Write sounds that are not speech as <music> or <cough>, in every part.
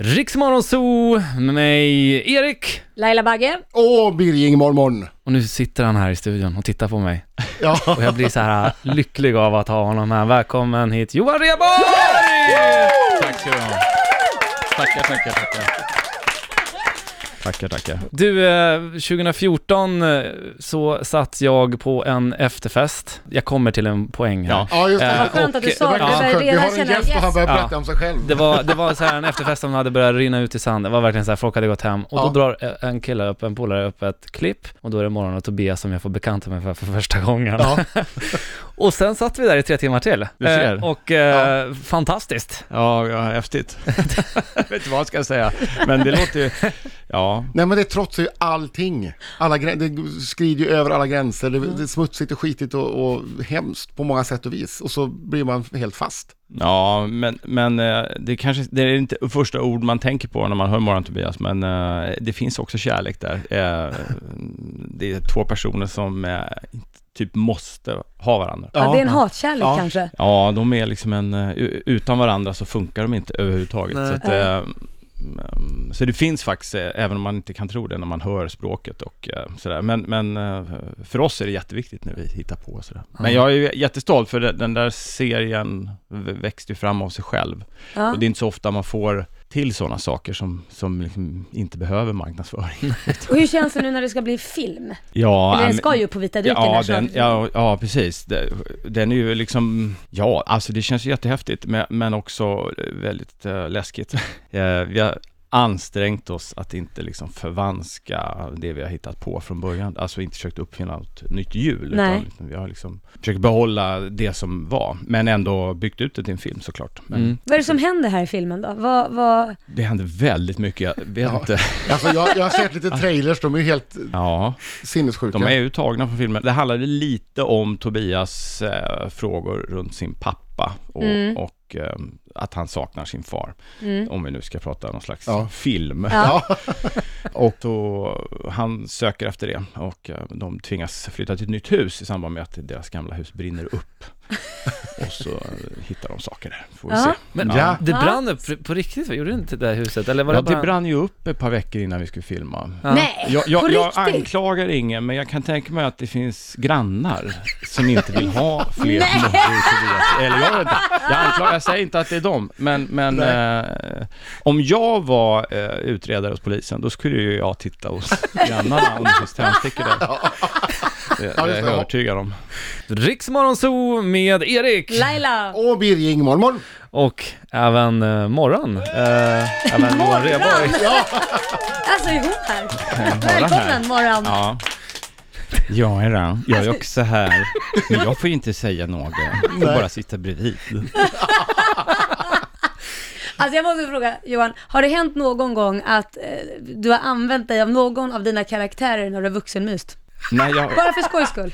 Riksmorgonzoo med mig, Erik. Laila Bagge. Åh, Birging mormon. Och nu sitter han här i studion och tittar på mig. Ja. Och jag blir så här lycklig av att ha honom här. Välkommen hit, Johan Rheborg! Tack ska du ha. Tackar, tackar, tackar. Tackar, tackar. Du, eh, 2014 eh, så satt jag på en efterfest. Jag kommer till en poäng här. Ja. Ja, just det. Eh, Vad skönt och- att du sa det, Ja. jag Vi redan har en känner gäst och han yes. börjar Ja. berätta om sig själv. Det var, det var så här en efterfest som hade börjat rinna ut i sand. Det var verkligen så här, folk hade gått hem. Och då drar eh, en kille upp, en polare upp ett klipp. Och då är det morgon och Tobias som jag får bekanta mig för, för första gången. Ja. <laughs> <laughs> och sen satt vi där i tre timmar till. Du ser. Eh, och eh, fantastiskt. Ja, ja, häftigt. <laughs> jag vet inte vad jag ska säga, men det låter ju... Ja, Nej men det trotsar ju allting. Alla det skrider ju över alla gränser. Det, det är smutsigt och skitigt och, och hemskt på många sätt och vis. Och så blir man helt fast. ja men, men eh, det kanske det är inte första ord man tänker på när man hör Morgon Tobias, men eh, det finns också kärlek där. Eh, Det är två personer som typ måste ha varandra. Ja, det är en hatkärlek Ja. kanske. Ja, de är liksom en... eh, Utan varandra så funkar de inte överhuvudtaget. Nej. Så, att, mm, så det finns faktiskt, eh, även om man inte kan tro det när man hör språket och sådär. Men, men för oss är det jätteviktigt när vi hittar på sådär. Men jag är jättestolt för den- där serien växte ju fram av sig själv. Ja. Och det är inte så ofta man får till sådana saker som, som liksom inte behöver marknadsföring. <laughs> Och hur känns det nu när det ska bli film? Ja, Eller den ska ju på vita duken Ja, den, ja, ja, precis. Den är ju liksom, ja, alltså det känns jättehäftigt, men, men också väldigt uh, läskigt. <laughs> Eh, vi har ansträngt oss att inte liksom förvanska det vi har hittat på från början, alltså inte försökt uppfinna något nytt hjul, Nej. utan liksom vi har liksom försökt behålla det som var, men ändå byggt ut det till en film såklart. Men Mm. Vad är det som händer här i filmen då? Vad, vad... det händer väldigt mycket, jag vet Ja. inte. <laughs> Alltså jag, jag har sett lite trailers, de är ju helt Ja, sinnessjuka. De är ju tagna från filmen. Det handlade lite om Tobias eh, frågor runt sin pappa och, Mm. och eh, att han saknar sin far. Mm. Om vi nu ska prata någon slags Ja. film. Ja. <laughs> Och då, han söker efter det och eh, de tvingas flytta till ett nytt hus i samband med att deras gamla hus brinner upp. <laughs> och så eh, hittar de saker där, får vi Ja. se. Men Ja. det brann upp på riktigt, gjorde det inte det där huset? Eller var Ja, det bara... det brann ju upp ett par veckor innan vi skulle filma. Ja. Nej, Jag, jag, på jag riktigt? anklagar ingen, men jag kan tänka mig att det finns grannar som inte vill ha fler Tobias. Eller jag. Jag anklagar, jag säger inte att det är dem, men, men eh, om jag var eh, utredare hos polisen, då skulle ju jag titta hos <laughs> grannarna om det finns tändstickor där. Det, det är jag övertygad om. Riksmorgonzoo med Erik! Laila! Åh, Birging mormon. Och även eh, morgon. Eh, även Johan Rheborg. Ja, Alltså är hon här? Välkommen morgon! Ja. Jag är där. Jag är också här. Men jag får ju inte säga något. Jag får bara sitta bredvid. <laughs> Alltså jag måste fråga Johan, har det hänt någon gång att eh, du har använt dig av någon av dina karaktärer när du har vuxenmyst? Nej, jag, Bara för skojs skull?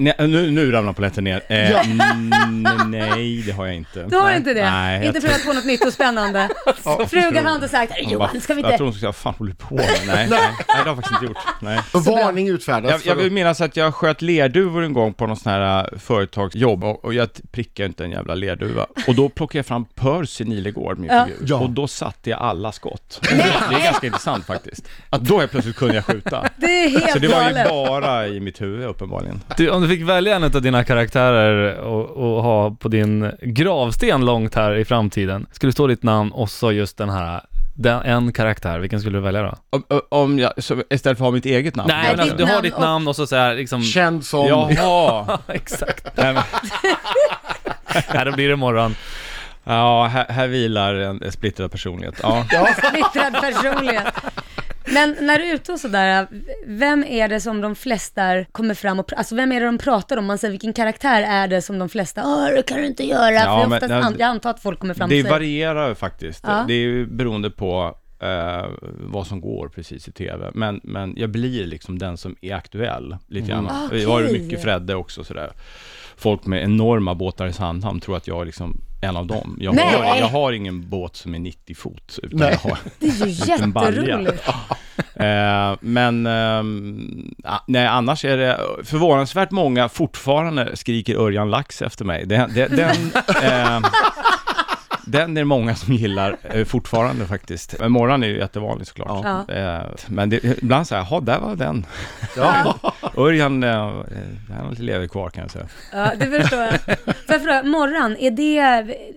Nej, nu, nu ramlar polletten ner. Eh, Ja. mm, nej, det har jag inte. Du har nej. inte det? Nej, inte jag för att få något nytt och spännande? <laughs> Frugan har inte sagt, tror- Johan, ska vi Jag inte? tror hon ska säga, vad fan håller du på med? Nej, nej, nej, det har jag faktiskt inte gjort. Nej. varning utfärdas. Jag, jag vill minnas att jag sköt lerduvor en gång på någon sån här äh, företagsjobb och, och jag prickade inte en jävla lerduva. Och då plockade jag fram Percy Nilegård, min Ja. figur, Ja. och då satte jag alla skott. Det, är ganska intressant faktiskt. Att då helt plötsligt kunde jag skjuta. Det är helt Så det var ju galet. bara i mitt huvud uppenbarligen. Du, om du fick välja en av dina karaktärer och, och ha på din gravsten långt här i framtiden, skulle stå ditt namn och så just den här, den, en karaktär, vilken skulle du välja då? Om, om jag, så istället för att ha mitt eget namn? Nej, men alltså, du har ditt och- namn och så, så här liksom... Känd som... Jaha! <laughs> Exakt. <laughs> Nej, men, <laughs> Nej, då blir det morgon. Ja, här, här vilar en, splittrad personlighet. Ja. Splittrad personlighet. Men när du är ute och sådär, vem är det som de flesta kommer fram och, alltså vem är det de pratar om? Man säger vilken karaktär är det som de flesta, åh det kan du inte göra, Ja, för men- oftast, ja, jag antar att folk kommer fram Det varierar faktiskt. Ja. Det är ju beroende på eh, vad som går precis i tv. Men, men jag blir liksom den som är aktuell lite grann. Mm. Vi har ju Okej. mycket Fredde också sådär. Folk med enorma båtar i Sandhamn tror att jag liksom en av dem. Jag, Nej. har, jag har ingen båt som är 90 fot, utan Nej. jag har det är ju jätteroligt. Eh, men ah, nej, annars är det förvånansvärt många fortfarande skriker Örjan Lax efter mig. Det, det, den, <laughs> eh, Den är det många som gillar eh, fortfarande faktiskt. Men morgon är ju jättevanlig såklart. Ja. Eh, men det, ibland så här, jaha, där var den. Ja. <laughs> Örjan, eh, eh, han har lite lever kvar kan jag säga. Ja, det förstår jag. Får jag fråga, Morran, är det,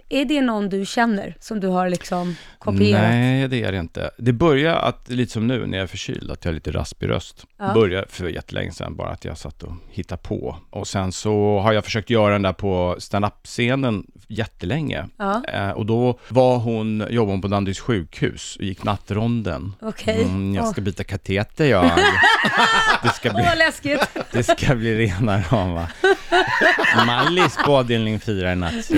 är det någon du känner som du har liksom kopierat? Nej, det är det inte. Det börjar att, lite som nu när jag är förkyld, att jag har lite raspig röst. Ja. Börjar för jättelänge sedan, bara att jag satt och hittade på. Och sen så har jag försökt göra den där på stand-up-scenen jättelänge. Ja, Eh, och då var hon, jobbade hon på Danderyds sjukhus och gick nattronden. okej. Mm, jag Åh. ska byta kateter jag. <laughs> Det ska Åh, bli, vad läskigt. <laughs> det ska bli rena rama. Mallis på avdelning 4 i natt. <laughs>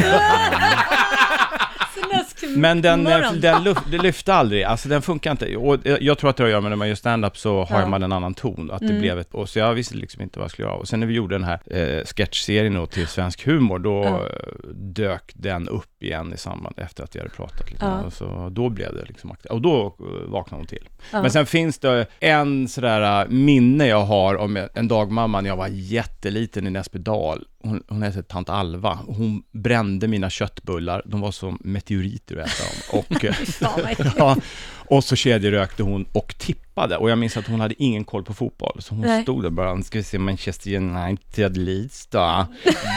Läskigt. Men den, eh, den lyfte aldrig, alltså den funkar inte. Och jag- jag tror att det har att göra med när man gör stand-up så har Ja. man en annan ton. Att det Mm. blev ett, och så jag visste liksom inte vad jag skulle göra. Och sen när vi gjorde den här eh, sketchserien då till Svensk Humor, då Ja. eh, dök den upp igen i samband efter att vi hade pratat lite. Ja. Och så då blev det liksom. Och då eh, vaknade hon till. Men sen finns det en sådär minne jag har om en dagmamma när jag var jätteliten i Näsbydal. Hon, hon hette tant Alva hon brände mina köttbullar. De var som meteoriter att äta dem. Och, <laughs> <laughs> ja, och så kedjerökte hon och tippade. Och jag minns att hon hade ingen koll på fotboll. Så hon Nej. stod där bara, ska vi se Manchester United Leeds då?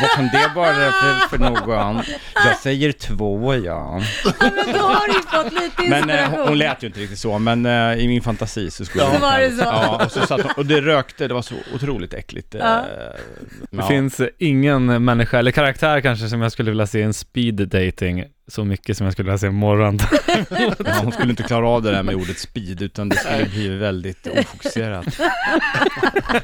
Vad kan det vara för, för någon? Jag säger två ja. Ja, men då har du fått lite Men inspiration. eh, hon, hon lät ju inte riktigt så, men eh, i min fantasi så skulle Så hon var det så. Ja, och, så satt hon, och det rökte, det var så otroligt äckligt. eh, Ja. Det ja. finns ingen människa, eller karaktär kanske, som jag skulle vilja se i en speed dating så mycket som jag skulle vilja se morgon. <laughs> Ja, hon skulle inte klara av det där med ordet speed, utan det skulle bli väldigt ofokuserat.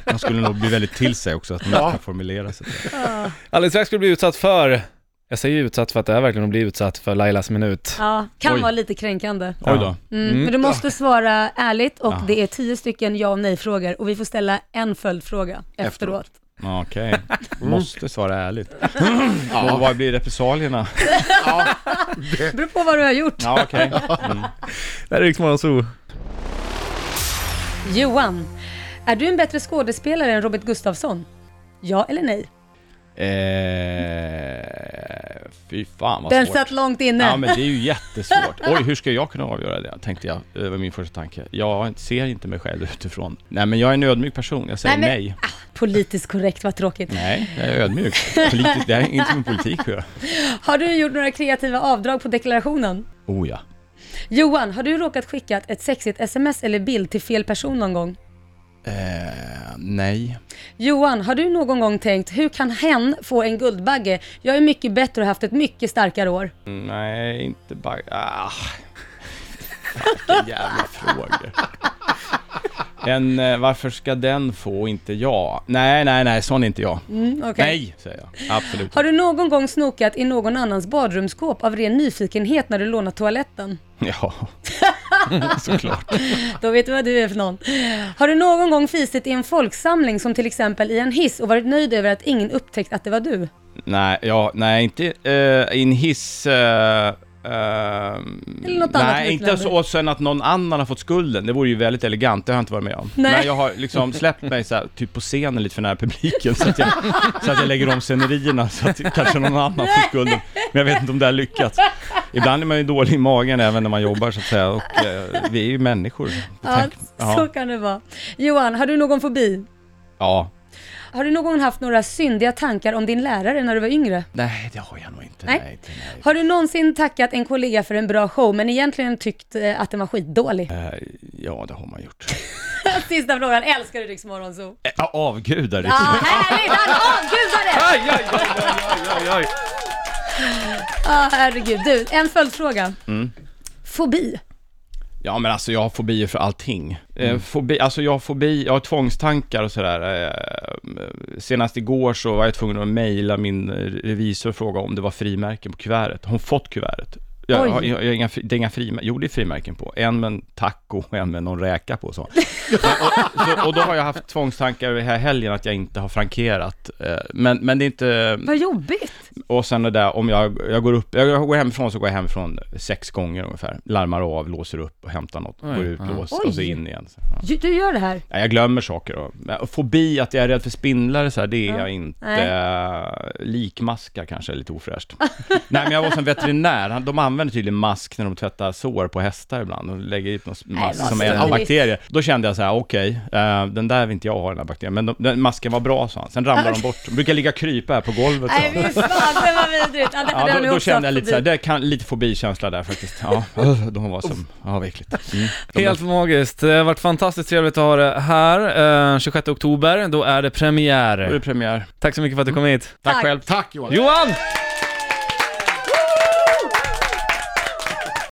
Hon skulle nog bli väldigt till sig också, att hon inte kan formulera sig. Ja. Alldeles strax skulle bli utsatt för, jag säger utsatt för att det är verkligen att bli utsatt för Lailas minut. Ja, kan Oj. vara lite kränkande. Oj då. Mm. Mm. Men du måste svara ärligt och Ja. det är tio stycken ja och nej-frågor och vi får ställa en följdfråga efteråt. Ja, Okej, måste svara ärligt. Ja. Och vad blir repressalierna? Ja, Det beror på vad du har gjort. Ja, okej. Mm. Det här är Riksmorgon Zoo. Johan, är du en bättre skådespelare än Robert Gustafsson? Ja eller nej? Eh, fy fan vad Den svårt. satt långt inne. Ja men det är ju jättesvårt. Oj, hur ska jag kunna avgöra det? Tänkte jag, det var min första tanke. Jag ser inte mig själv utifrån. Nej men jag är en ödmjuk person, jag säger Nej, nej. men- Politiskt korrekt, vad tråkigt. Nej, jag är ödmjuk. Politik, det har inte med politik göra. Har du gjort några kreativa avdrag på deklarationen? Oh ja. Johan, har du råkat skicka ett sexigt sms eller bild till fel person någon gång? Eh, nej. Johan, har du någon gång tänkt, hur kan hen få en Guldbagge? Jag är mycket bättre och har haft ett mycket starkare år. Nej, inte bara... Ah. Vilka jävla frågor. En, eh, varför ska den få och inte jag? Nej, nej, nej, sån är inte jag. Mm, okej. Nej, säger jag. Absolut. Har du någon gång snokat i någon annans badrumsskåp av ren nyfikenhet när du lånat toaletten? Ja, <laughs> såklart. Då vet du vad du är för någon. Har du någon gång fisit i en folksamling som till exempel i en hiss och varit nöjd över att ingen upptäckt att det var du? Nej, ja, nej, inte uh, i en hiss... eh, Eller något annat nej, inte så och sen att någon annan har fått skulden. Det vore ju väldigt elegant, det har jag inte varit med om. Nej. Men jag har liksom släppt mig så här, typ på scenen lite för nära publiken så att jag, så att jag lägger om scenerierna så att kanske någon annan får skulden. Men jag vet inte om det har lyckats. Ibland är man ju dålig i magen även när man jobbar så att säga och eh, vi är ju människor. Ja, Tänk- så ja. kan det vara. Johan, har du någon fobi? ja. Har du någon gång haft några syndiga tankar om din lärare när du var yngre? Nej, det har jag nog inte. Nej. Nej, inte, nej. Har du någonsin tackat en kollega för en bra show men egentligen tyckt eh, att den var skitdålig? Eh, ja, det har man gjort. <laughs> Sista frågan, älskar du Rix Morgonzoo? Ja, avgudar. Ja, härligt! Han avgudade! <laughs> Aj, aj, aj, aj, aj, aj. Ja, herregud. Du, en följdfråga. Mm. Fobi? Ja men alltså jag har fobier för allting. Eh, fobi, alltså jag har fobi, jag har tvångstankar och sådär. Eh, senast igår så var jag tvungen att mejla min revisor och fråga om det var frimärken på kuvertet. Har hon fått kuvertet? Jag, jag, jag, jag, det är inga frimärken, jo det är frimärken på. En med en taco och en med någon räka på och så. Och, så, och då har jag haft tvångstankar över här helgen att jag inte har frankerat. Eh, Men, men det är inte... Vad jobbigt. Och sen det där om jag, jag går upp, jag går hemifrån så går jag hemifrån sex gånger ungefär. Larmar av, låser upp och hämtar något, Oj, går ut, ja. låser och så in igen. Så, ja. Du, gör det här? Ja, jag glömmer saker och, fobi, att jag är rädd för spindlar så här, det är Ja. jag inte. Nej. Likmaskar kanske är lite ofräscht. <laughs> Nej men jag var som veterinär, de använder tydligen mask när de tvättar sår på hästar ibland och lägger ut någon Nej, mask vad som är en bakterie. Då kände jag så här: okej, eh, den där vill inte jag ha den här bakterien, men de, den masken var bra sa han. Sen ramlade de bort, de brukar ligga krypa här på golvet. Nej, fy fan, det var vidrigt. Ja, det, Ja, då, då kände jag lite såhär, förbi. det kan, lite fobikänsla där faktiskt. Ja, <laughs> öh, de var som, ja vad äckligt. Mm. De Helt magiskt. Det har varit fantastiskt trevligt att ha det här. Eh, 26 oktober, då är det Då är det premiär. premiär. Tack så mycket för att du kom hit. Tack Tack. själv. Tack Johan. Johan!